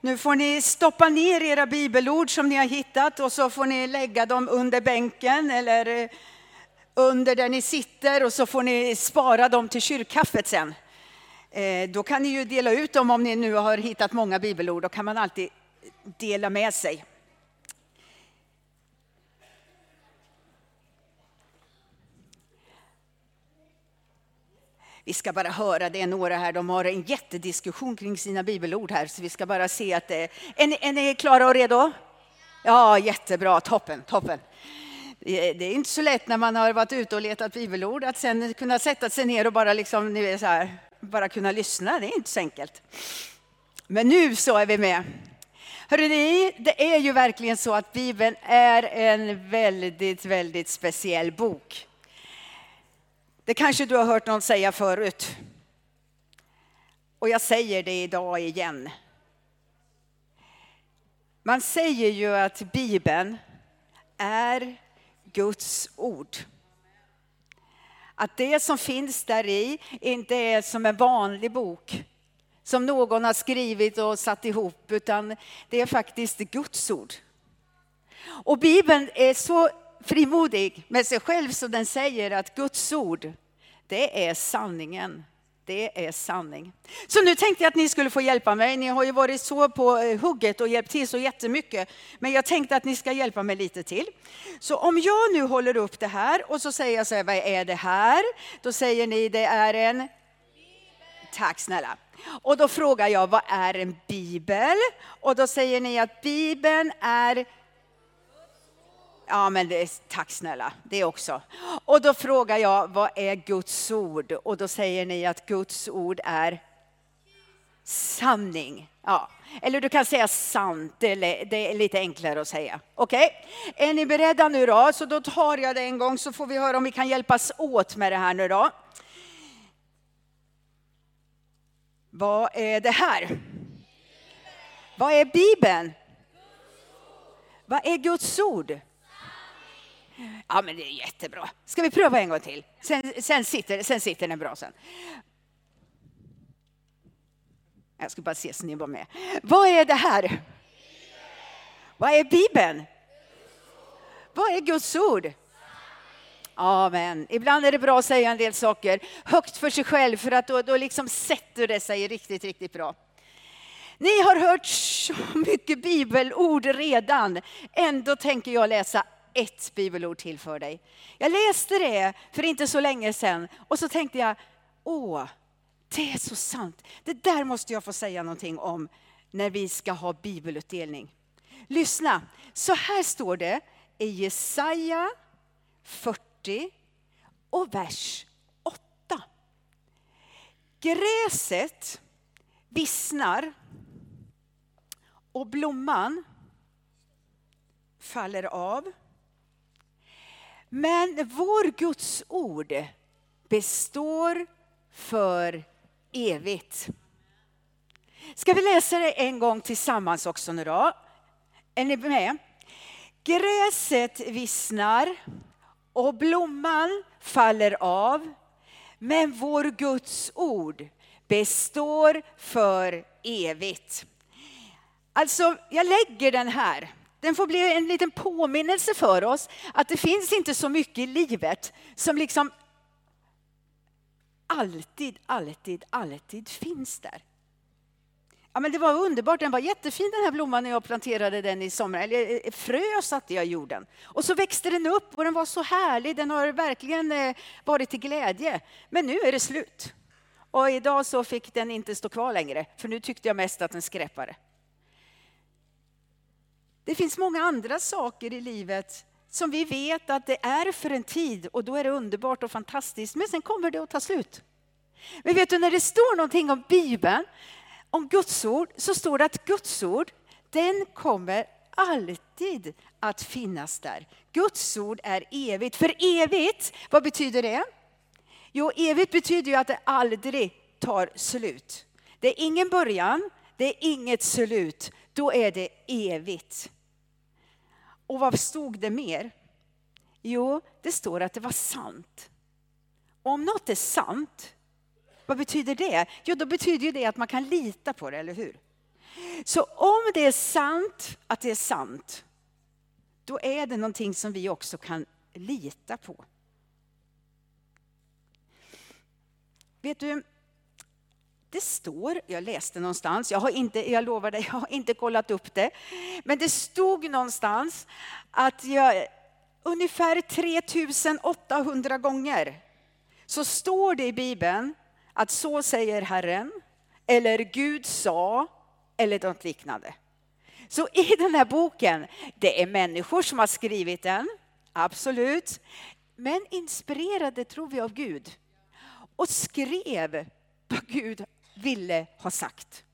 Nu får ni stoppa ner era bibelord som ni har hittat och så får ni lägga dem under bänken eller eh, under där ni sitter och så får ni spara dem till kyrkkaffet sen. Eh, då kan ni ju dela ut dem om ni nu har hittat många bibelord. Då kan man alltid dela med sig. Vi ska bara höra, det är några här, de har en jättediskussion kring sina bibelord här, så vi ska bara se att det är... Ni, är ni klara och redo? Ja, jättebra, toppen, toppen. Det är inte så lätt när man har varit ute och letat bibelord att sen kunna sätta sig ner och bara, liksom, ni vet, så här, bara kunna lyssna. Det är inte så enkelt. Men nu så är vi med. Hörrni, det är ju verkligen så att Bibeln är en väldigt, väldigt speciell bok. Det kanske du har hört någon säga förut. Och jag säger det idag igen. Man säger ju att Bibeln är Guds ord. Att det som finns där i inte är som en vanlig bok som någon har skrivit och satt ihop, utan det är faktiskt Guds ord. Och Bibeln är så frimodig med sig själv så den säger att Guds ord, det är sanningen. Det är sanning. Så nu tänkte jag att ni skulle få hjälpa mig. Ni har ju varit så på eh, hugget och hjälpt till så jättemycket. Men jag tänkte att ni ska hjälpa mig lite till. Så om jag nu håller upp det här och så säger jag så här, vad är det här? Då säger ni, det är en... Tack snälla. Och då frågar jag, vad är en bibel? Och då säger ni att bibeln är Ja, men det är, tack snälla, det också. Och då frågar jag, vad är Guds ord? Och då säger ni att Guds ord är sanning. Ja. Eller du kan säga sant, det är lite enklare att säga. Okej, okay. är ni beredda nu då? Så då tar jag det en gång så får vi höra om vi kan hjälpas åt med det här nu då. Vad är det här? Vad är Bibeln? Vad är Guds ord? Ja, men det är jättebra. Ska vi pröva en gång till? Sen, sen, sitter, sen sitter den bra sen. Jag ska bara se så ni var med. Vad är det här? Vad är Bibeln? Vad är Guds ord? Amen. Ibland är det bra att säga en del saker högt för sig själv för att då, då liksom sätter det sig riktigt, riktigt bra. Ni har hört så mycket bibelord redan. Ändå tänker jag läsa ett bibelord till för dig. Jag läste det för inte så länge sedan och så tänkte jag, åh, det är så sant. Det där måste jag få säga någonting om när vi ska ha bibelutdelning. Lyssna, så här står det i Jesaja 40 och vers 8. Gräset vissnar och blomman faller av. Men vår Guds ord består för evigt. Ska vi läsa det en gång tillsammans också nu då? Är ni med? Gräset vissnar och blomman faller av. Men vår Guds ord består för evigt. Alltså, jag lägger den här den får bli en liten påminnelse för oss att det finns inte så mycket i livet som liksom alltid, alltid, alltid finns där. Ja, men det var underbart, den var jättefin den här blomman när jag planterade den i somras. Eller eh, frö satte jag i jorden. Och så växte den upp och den var så härlig, den har verkligen eh, varit till glädje. Men nu är det slut. Och idag så fick den inte stå kvar längre, för nu tyckte jag mest att den skräpade. Det finns många andra saker i livet som vi vet att det är för en tid och då är det underbart och fantastiskt, men sen kommer det att ta slut. Men vet du, när det står någonting om Bibeln, om Guds ord, så står det att Guds ord, den kommer alltid att finnas där. Guds ord är evigt. För evigt, vad betyder det? Jo, evigt betyder ju att det aldrig tar slut. Det är ingen början, det är inget slut, då är det evigt. Och vad stod det mer? Jo, det står att det var sant. Och om något är sant, vad betyder det? Jo, då betyder det att man kan lita på det, eller hur? Så om det är sant att det är sant, då är det någonting som vi också kan lita på. Vet du, det står, jag läste någonstans, jag, har inte, jag lovar dig, jag har inte kollat upp det, men det stod någonstans att jag, ungefär 3800 gånger så står det i Bibeln att så säger Herren, eller Gud sa, eller något liknande. Så i den här boken, det är människor som har skrivit den, absolut, men inspirerade tror vi av Gud och skrev vad Gud ville ha sagt.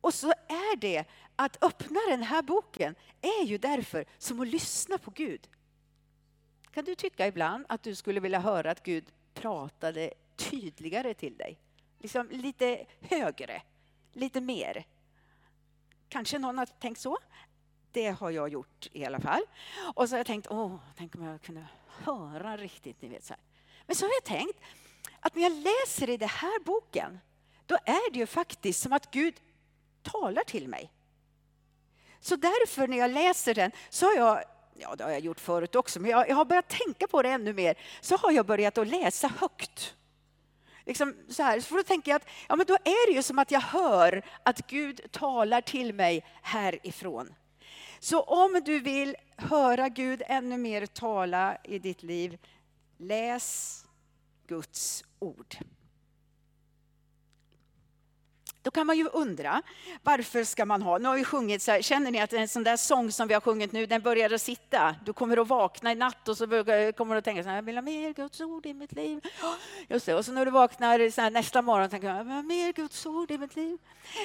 Och så är det att öppna den här boken är ju därför som att lyssna på Gud. Kan du tycka ibland att du skulle vilja höra att Gud pratade tydligare till dig? Liksom lite högre, lite mer. Kanske någon har tänkt så. Det har jag gjort i alla fall. Och så har jag tänkt, åh, tänk om jag kunde höra riktigt, ni vet så här. Men så har jag tänkt att när jag läser i den här boken, då är det ju faktiskt som att Gud talar till mig. Så därför när jag läser den så har jag, ja det har jag gjort förut också, men jag, jag har börjat tänka på det ännu mer, så har jag börjat att läsa högt. Liksom så här, så då tänker jag att ja, men då är det ju som att jag hör att Gud talar till mig härifrån. Så om du vill höra Gud ännu mer tala i ditt liv, läs Guds ord. Då kan man ju undra, varför ska man ha, nu har vi sjungit så här, känner ni att en sån där sång som vi har sjungit nu, den börjar att sitta. Du kommer att vakna i natt och så kommer du att tänka så här, jag vill ha mer Guds ord i mitt liv. Just det, och så när du vaknar så här, nästa morgon tänker jag, jag vill ha mer Guds ord i mitt liv.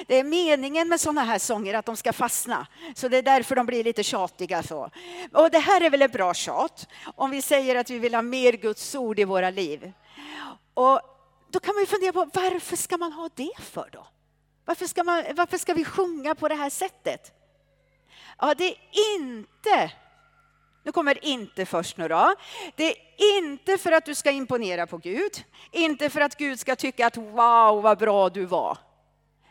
Det är meningen med såna här sånger att de ska fastna, så det är därför de blir lite tjatiga så. Och det här är väl ett bra tjat, om vi säger att vi vill ha mer Guds ord i våra liv. Och då kan man ju fundera på varför ska man ha det för då? Varför ska, man, varför ska vi sjunga på det här sättet? Ja, det är inte, nu kommer inte först nu då. Det är inte för att du ska imponera på Gud, inte för att Gud ska tycka att wow vad bra du var.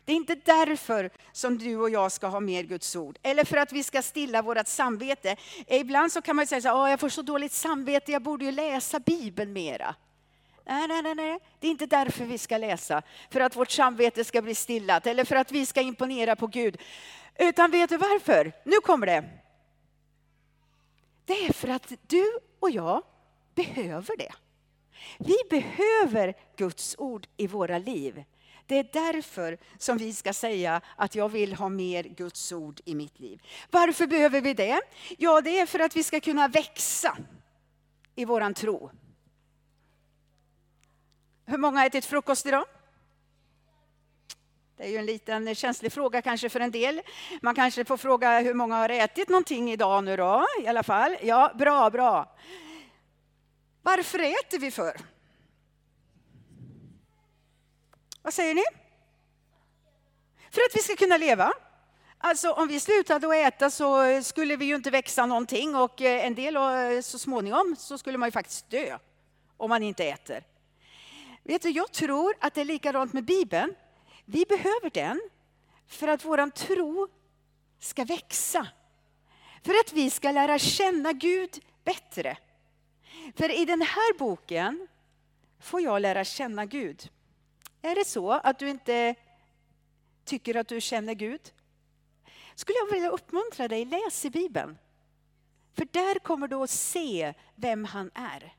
Det är inte därför som du och jag ska ha mer Guds ord. Eller för att vi ska stilla vårt samvete. Ibland så kan man säga så här, jag får så dåligt samvete, jag borde ju läsa Bibeln mera. Nej, nej, nej, nej, det är inte därför vi ska läsa, för att vårt samvete ska bli stillat eller för att vi ska imponera på Gud. Utan vet du varför? Nu kommer det. Det är för att du och jag behöver det. Vi behöver Guds ord i våra liv. Det är därför som vi ska säga att jag vill ha mer Guds ord i mitt liv. Varför behöver vi det? Ja, det är för att vi ska kunna växa i våran tro. Hur många har ätit frukost idag? Det är ju en liten känslig fråga kanske för en del. Man kanske får fråga hur många har ätit någonting idag nu då, i alla fall. Ja, bra, bra. Varför äter vi för? Vad säger ni? För att vi ska kunna leva. Alltså om vi slutade att äta så skulle vi ju inte växa någonting och eh, en del eh, så småningom så skulle man ju faktiskt dö om man inte äter. Vet du, jag tror att det är likadant med Bibeln. Vi behöver den för att vår tro ska växa. För att vi ska lära känna Gud bättre. För i den här boken får jag lära känna Gud. Är det så att du inte tycker att du känner Gud? Skulle jag vilja uppmuntra dig, läs i Bibeln. För där kommer du att se vem han är.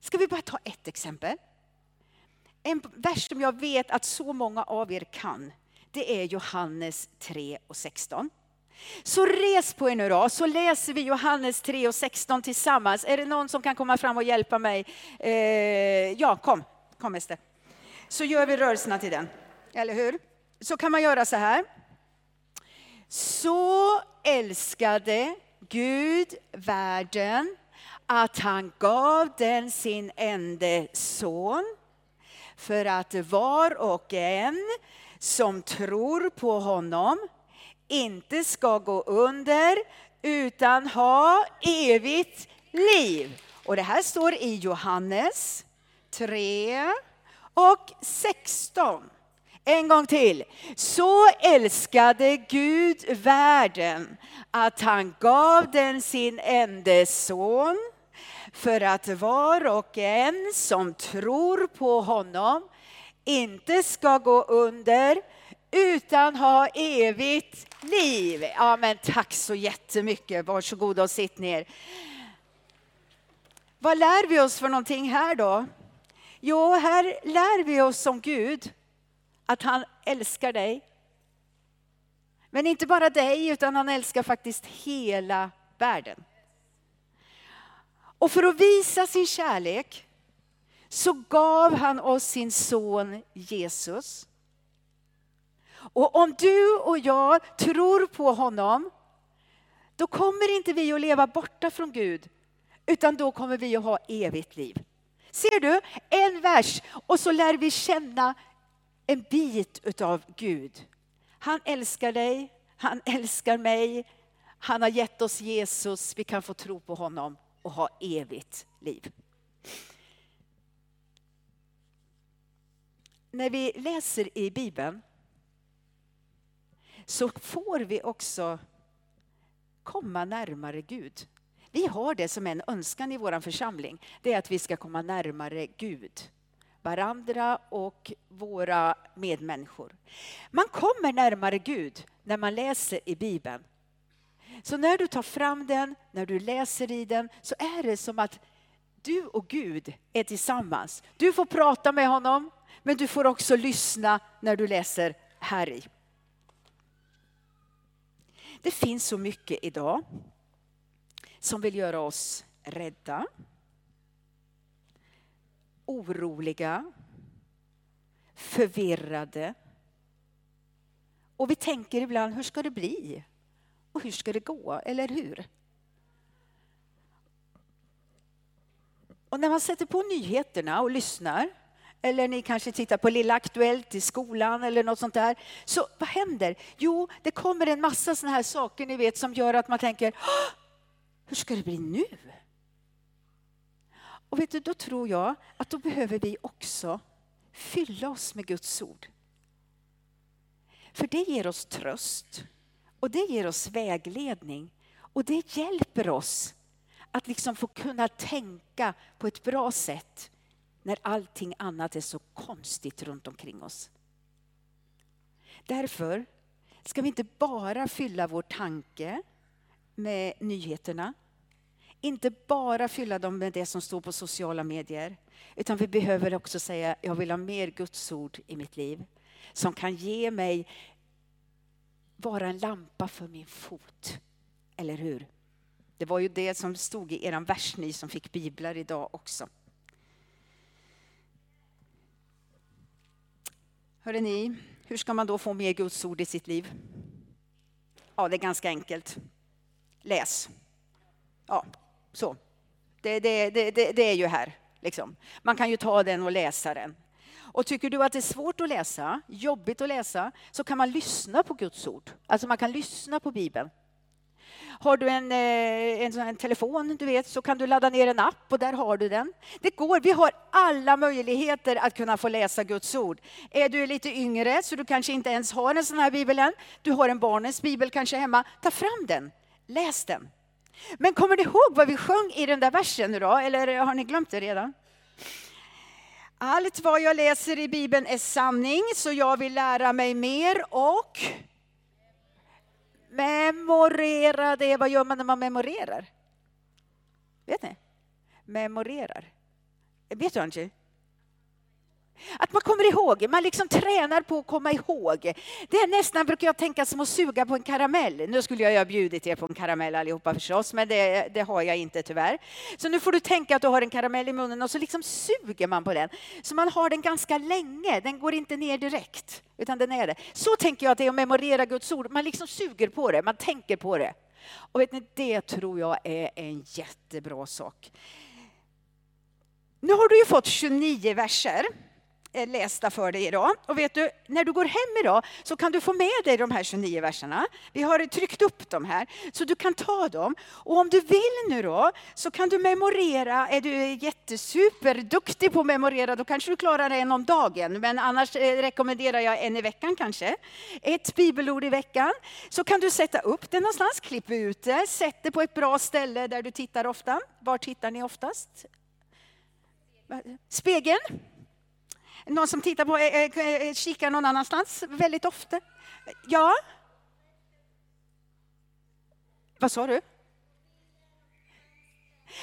Ska vi bara ta ett exempel? En vers som jag vet att så många av er kan, det är Johannes 3 och 16. Så res på er nu då, så läser vi Johannes 3 och 16 tillsammans. Är det någon som kan komma fram och hjälpa mig? Eh, ja, kom, kom Ester. Så gör vi rörelserna till den, eller hur? Så kan man göra så här. Så älskade Gud världen att han gav den sin enda son för att var och en som tror på honom inte ska gå under utan ha evigt liv. Och det här står i Johannes 3 och 16. En gång till. Så älskade Gud världen att han gav den sin enda son för att var och en som tror på honom inte ska gå under utan ha evigt liv. Ja, men tack så jättemycket. Varsågoda och sitt ner. Vad lär vi oss för någonting här då? Jo, här lär vi oss om Gud att han älskar dig. Men inte bara dig, utan han älskar faktiskt hela världen. Och för att visa sin kärlek så gav han oss sin son Jesus. Och om du och jag tror på honom, då kommer inte vi att leva borta från Gud, utan då kommer vi att ha evigt liv. Ser du? En vers och så lär vi känna en bit utav Gud. Han älskar dig, han älskar mig, han har gett oss Jesus, vi kan få tro på honom och ha evigt liv. När vi läser i Bibeln så får vi också komma närmare Gud. Vi har det som en önskan i vår församling, det är att vi ska komma närmare Gud varandra och våra medmänniskor. Man kommer närmare Gud när man läser i Bibeln. Så när du tar fram den, när du läser i den, så är det som att du och Gud är tillsammans. Du får prata med honom, men du får också lyssna när du läser här i. Det finns så mycket idag som vill göra oss rädda, oroliga, förvirrade. Och vi tänker ibland, hur ska det bli? Och hur ska det gå? Eller hur? Och när man sätter på nyheterna och lyssnar, eller ni kanske tittar på Lilla Aktuellt i skolan eller något sånt där. Så vad händer? Jo, det kommer en massa såna här saker ni vet som gör att man tänker, hur ska det bli nu? Och vet du, då tror jag att då behöver vi också fylla oss med Guds ord. För det ger oss tröst och det ger oss vägledning och det hjälper oss att liksom få kunna tänka på ett bra sätt när allting annat är så konstigt runt omkring oss. Därför ska vi inte bara fylla vår tanke med nyheterna, inte bara fylla dem med det som står på sociala medier, utan vi behöver också säga, jag vill ha mer Guds ord i mitt liv, som kan ge mig, vara en lampa för min fot. Eller hur? Det var ju det som stod i er vers, ni som fick biblar idag också. Hörde ni, hur ska man då få mer Guds ord i sitt liv? Ja, det är ganska enkelt. Läs. Ja, så. Det, det, det, det, är ju här. Liksom. Man kan ju ta den och läsa den. Och tycker du att det är svårt att läsa, jobbigt att läsa, så kan man lyssna på Guds ord. Alltså man kan lyssna på Bibeln. Har du en, eh, en, en, telefon, du vet, så kan du ladda ner en app och där har du den. Det går, vi har alla möjligheter att kunna få läsa Guds ord. Är du lite yngre, så du kanske inte ens har en sån här bibel än, du har en barnens bibel kanske hemma, ta fram den, läs den. Men kommer du ihåg vad vi sjöng i den där versen nu då, eller har ni glömt det redan? Allt vad jag läser i Bibeln är sanning, så jag vill lära mig mer och memorera det. Vad gör man när man memorerar? Vet ni? Memorerar. Vet du Angie? Att man kommer ihåg, man liksom tränar på att komma ihåg. Det är nästan, brukar jag tänka, som att suga på en karamell. Nu skulle jag ju ha bjudit er på en karamell allihopa förstås, men det, det, har jag inte tyvärr. Så nu får du tänka att du har en karamell i munnen och så liksom suger man på den. Så man har den ganska länge, den går inte ner direkt, utan den är det. Så tänker jag att det är att memorera Guds ord, man liksom suger på det, man tänker på det. Och vet ni, det tror jag är en jättebra sak. Nu har du ju fått 29 verser Eh, lästa för dig idag. Och vet du, när du går hem idag så kan du få med dig de här 29 verserna. Vi har tryckt upp dem här, så du kan ta dem. Och om du vill nu då, så kan du memorera. Är du jättesuperduktig på att memorera, då kanske du klarar en om dagen. Men annars eh, rekommenderar jag en i veckan kanske. Ett bibelord i veckan. Så kan du sätta upp det någonstans, klipp ut det, sätt det på ett bra ställe där du tittar ofta. Var tittar ni oftast? Spegeln. Någon som tittar på, eh, eh, eh, kikar någon annanstans väldigt ofta? Ja? Vad sa du?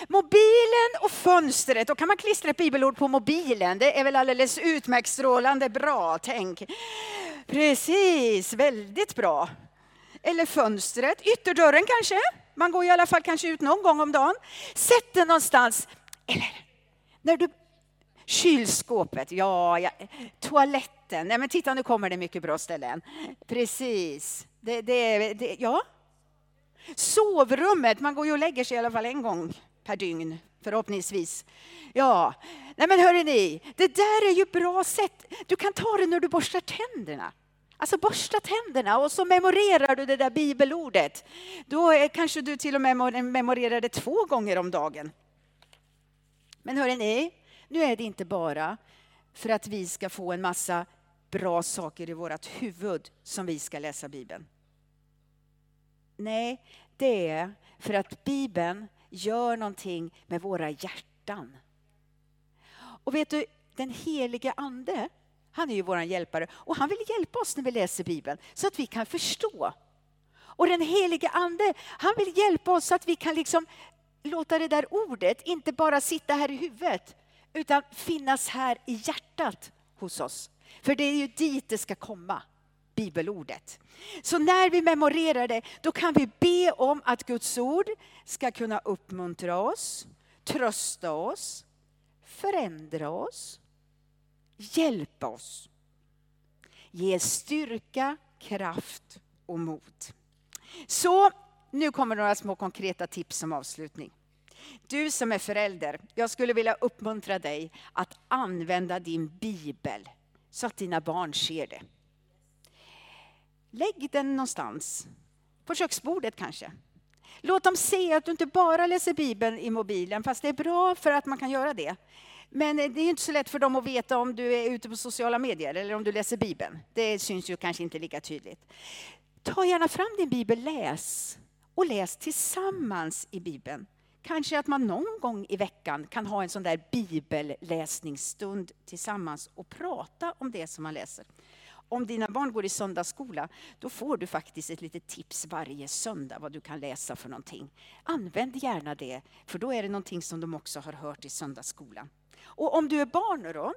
Mobilen och fönstret, då kan man klistra ett bibelord på mobilen. Det är väl alldeles utmärkt strålande bra, tänk. Precis, väldigt bra. Eller fönstret, ytterdörren kanske. Man går i alla fall kanske ut någon gång om dagen. Sätt den någonstans. Eller när du Kylskåpet, ja, ja. toaletten. Nej, men titta, nu kommer det mycket bra ställen. Precis. Det, det, det, ja. Sovrummet, man går ju och lägger sig i alla fall en gång per dygn, förhoppningsvis. Ja, nej men hörni ni, det där är ju bra sätt. Du kan ta det när du borstar tänderna. Alltså borsta tänderna och så memorerar du det där bibelordet. Då kanske du till och med memorerar det två gånger om dagen. Men hörrni, ni, nu är det inte bara för att vi ska få en massa bra saker i vårt huvud som vi ska läsa Bibeln. Nej, det är för att Bibeln gör någonting med våra hjärtan. Och vet du, den helige Ande, han är ju vår hjälpare och han vill hjälpa oss när vi läser Bibeln så att vi kan förstå. Och den helige Ande, han vill hjälpa oss så att vi kan liksom låta det där ordet inte bara sitta här i huvudet utan finnas här i hjärtat hos oss. För det är ju dit det ska komma, bibelordet. Så när vi memorerar det, då kan vi be om att Guds ord ska kunna uppmuntra oss, trösta oss, förändra oss, hjälpa oss. Ge styrka, kraft och mod. Så nu kommer några små konkreta tips som avslutning. Du som är förälder, jag skulle vilja uppmuntra dig att använda din bibel så att dina barn ser det. Lägg den någonstans, på köksbordet kanske. Låt dem se att du inte bara läser Bibeln i mobilen, fast det är bra för att man kan göra det. Men det är inte så lätt för dem att veta om du är ute på sociala medier eller om du läser Bibeln. Det syns ju kanske inte lika tydligt. Ta gärna fram din bibel, läs och läs tillsammans i Bibeln. Kanske att man någon gång i veckan kan ha en sån där bibelläsningsstund tillsammans och prata om det som man läser. Om dina barn går i söndagsskola, då får du faktiskt ett litet tips varje söndag vad du kan läsa för någonting. Använd gärna det, för då är det någonting som de också har hört i söndagsskolan. Och om du är barn då,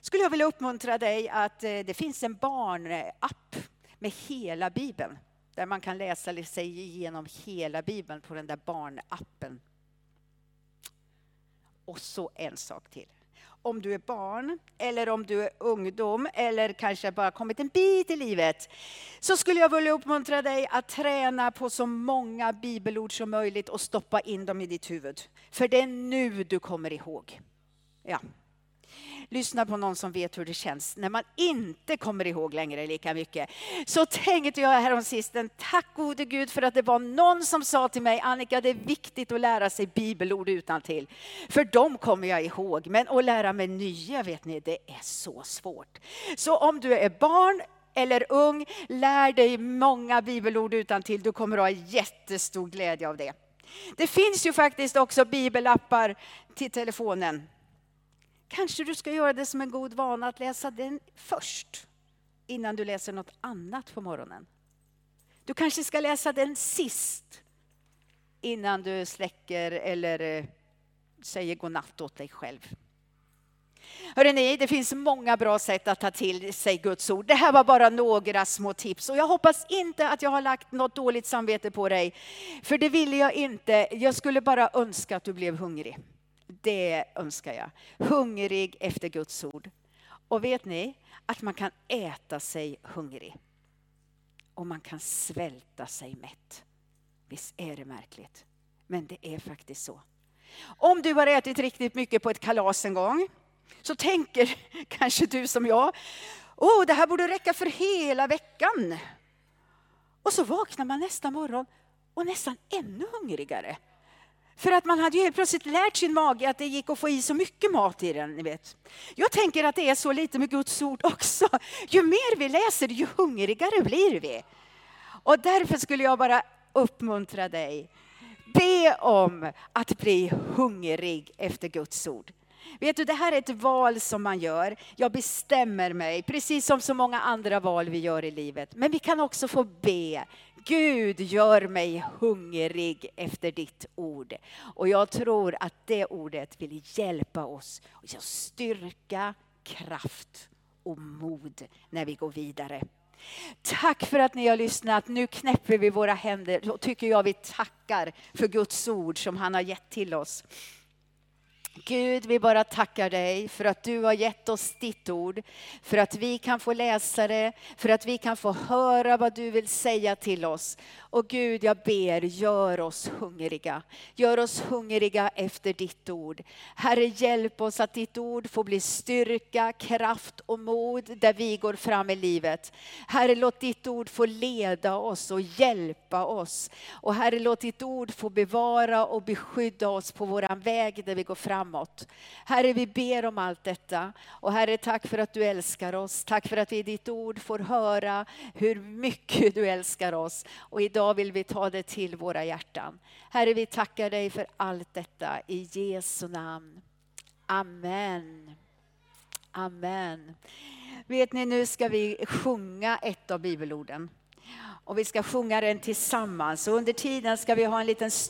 skulle jag vilja uppmuntra dig att eh, det finns en barnapp med hela Bibeln där man kan läsa sig igenom hela Bibeln på den där barnappen. Och så en sak till. Om du är barn, eller om du är ungdom, eller kanske bara kommit en bit i livet, så skulle jag vilja uppmuntra dig att träna på så många bibelord som möjligt och stoppa in dem i ditt huvud. För det är nu du kommer ihåg. Ja lyssna på någon som vet hur det känns när man inte kommer ihåg längre lika mycket. Så tänkte jag häromsistens, tack gode Gud för att det var någon som sa till mig, Annika det är viktigt att lära sig bibelord utan till. För de kommer jag ihåg, men att lära mig nya vet ni, det är så svårt. Så om du är barn eller ung, lär dig många bibelord utan till. Du kommer att ha jättestor glädje av det. Det finns ju faktiskt också bibelappar till telefonen. Kanske du ska göra det som en god vana att läsa den först innan du läser något annat på morgonen. Du kanske ska läsa den sist innan du släcker eller eh, säger godnatt åt dig själv. Hörrni, det finns många bra sätt att ta till sig Guds ord. Det här var bara några små tips och jag hoppas inte att jag har lagt något dåligt samvete på dig. För det ville jag inte. Jag skulle bara önska att du blev hungrig. Det önskar jag. Hungrig efter Guds ord. Och vet ni att man kan äta sig hungrig. Och man kan svälta sig mätt. Visst är det märkligt? Men det är faktiskt så. Om du har ätit riktigt mycket på ett kalas en gång så tänker kanske du som jag, åh, oh, det här borde räcka för hela veckan. Och så vaknar man nästa morgon och nästan ännu hungrigare. För att man hade ju helt plötsligt lärt sin mage att det gick att få i så mycket mat i den. Ni vet. Jag tänker att det är så lite med Guds ord också. Ju mer vi läser, ju hungrigare blir vi. Och därför skulle jag bara uppmuntra dig. Be om att bli hungrig efter Guds ord. Vet du, det här är ett val som man gör. Jag bestämmer mig, precis som så många andra val vi gör i livet. Men vi kan också få be. Gud, gör mig hungrig efter ditt ord. Och jag tror att det ordet vill hjälpa oss och ge styrka, kraft och mod när vi går vidare. Tack för att ni har lyssnat. Nu knäpper vi våra händer. Då tycker jag vi tackar för Guds ord som han har gett till oss. Gud, vi bara tackar dig för att du har gett oss ditt ord, för att vi kan få läsa det, för att vi kan få höra vad du vill säga till oss. Och Gud, jag ber, gör oss hungriga. Gör oss hungriga efter ditt ord. Herre, hjälp oss att ditt ord får bli styrka, kraft och mod där vi går fram i livet. Herre, låt ditt ord få leda oss och hjälpa oss. Och Herre, låt ditt ord få bevara och beskydda oss på våran väg där vi går framåt. Herre, vi ber om allt detta. Och Herre, tack för att du älskar oss. Tack för att vi i ditt ord får höra hur mycket du älskar oss. Och idag idag vill vi ta det till våra hjärtan. Herre, vi tackar dig för allt detta i Jesu namn. Amen. Amen. Vet ni, nu ska vi sjunga ett av bibelorden. Och vi ska sjunga den tillsammans. Och under tiden ska vi ha en liten stund